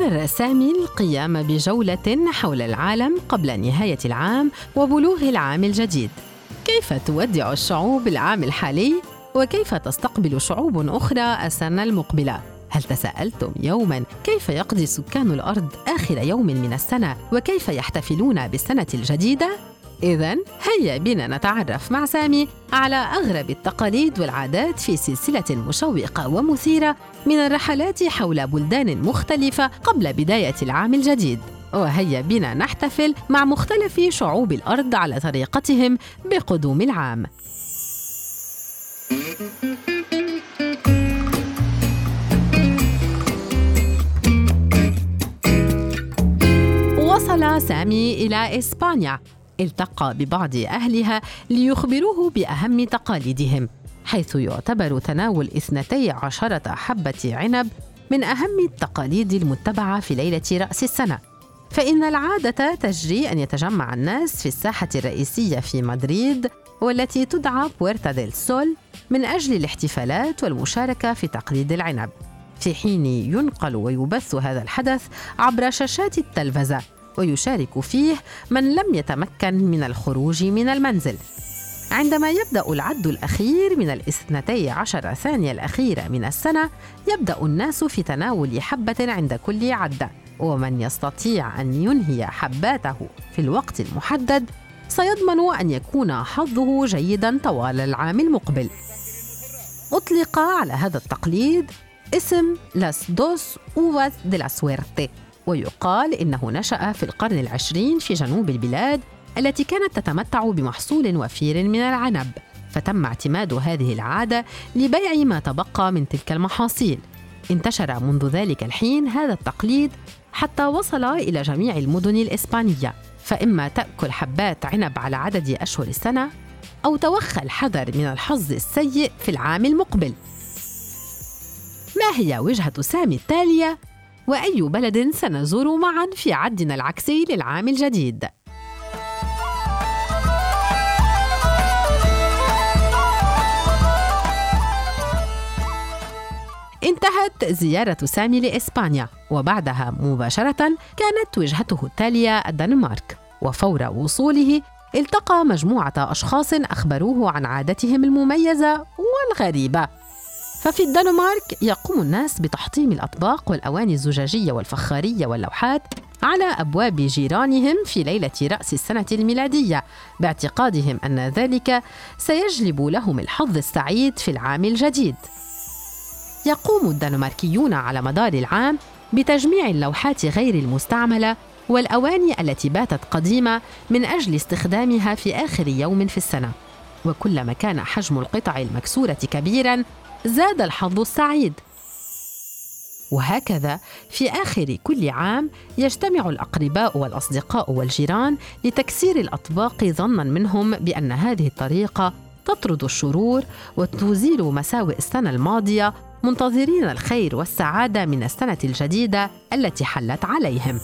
قرر سامي القيام بجولة حول العالم قبل نهاية العام وبلوغ العام الجديد. كيف تودع الشعوب العام الحالي؟ وكيف تستقبل شعوب أخرى السنة المقبلة؟ هل تساءلتم يوما كيف يقضي سكان الأرض آخر يوم من السنة وكيف يحتفلون بالسنة الجديدة إذا هيا بنا نتعرف مع سامي على أغرب التقاليد والعادات في سلسلة مشوقة ومثيرة من الرحلات حول بلدان مختلفة قبل بداية العام الجديد. وهيا بنا نحتفل مع مختلف شعوب الأرض على طريقتهم بقدوم العام. وصل سامي إلى إسبانيا التقى ببعض أهلها ليخبروه بأهم تقاليدهم حيث يعتبر تناول اثنتي عشرة حبة عنب من أهم التقاليد المتبعة في ليلة رأس السنة. فإن العادة تجري أن يتجمع الناس في الساحة الرئيسية في مدريد والتي تدعى بويرتا ديل سول من أجل الاحتفالات والمشاركة في تقليد العنب. في حين ينقل ويبث هذا الحدث عبر شاشات التلفزة. ويشارك فيه من لم يتمكن من الخروج من المنزل. عندما يبدأ العد الأخير من الاثنتي عشر ثانية الأخيرة من السنة يبدأ الناس في تناول حبة عند كل عدة ومن يستطيع أن ينهي حباته في الوقت المحدد سيضمن أن يكون حظه جيدا طوال العام المقبل. أطلق على هذا التقليد اسم las doce uvas de la suerte ويقال إنه نشأ في القرن العشرين في جنوب البلاد التي كانت تتمتع بمحصول وفير من العنب. فتم اعتماد هذه العادة لبيع ما تبقى من تلك المحاصيل. انتشر منذ ذلك الحين هذا التقليد حتى وصل إلى جميع المدن الإسبانية. فإما تأكل حبات عنب على عدد أشهر السنة أو توخى الحذر من الحظ السيء في العام المقبل. ما هي وجهة سامي التالية؟ وأي بلد سنزور معا في عدنا العكسي للعام الجديد. انتهت زيارة سامي لإسبانيا وبعدها مباشرة كانت وجهته التالية الدنمارك. وفور وصوله التقى مجموعة أشخاص أخبروه عن عادتهم المميزة والغريبة. ففي الدنمارك يقوم الناس بتحطيم الأطباق والأواني الزجاجية والفخارية واللوحات على أبواب جيرانهم في ليلة رأس السنة الميلادية باعتقادهم أن ذلك سيجلب لهم الحظ السعيد في العام الجديد. يقوم الدنماركيون على مدار العام بتجميع اللوحات غير المستعملة والأواني التي باتت قديمة من أجل استخدامها في آخر يوم في السنة. وكلما كان حجم القطع المكسورة كبيرا زاد الحظ السعيد. وهكذا في آخر كل عام يجتمع الأقرباء والأصدقاء والجيران لتكسير الأطباق ظنا منهم بأن هذه الطريقة تطرد الشرور وتزيل مساوئ السنة الماضية منتظرين الخير والسعادة من السنة الجديدة التي حلت عليهم.